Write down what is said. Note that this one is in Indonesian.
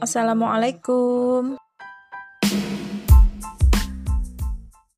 Assalamualaikum.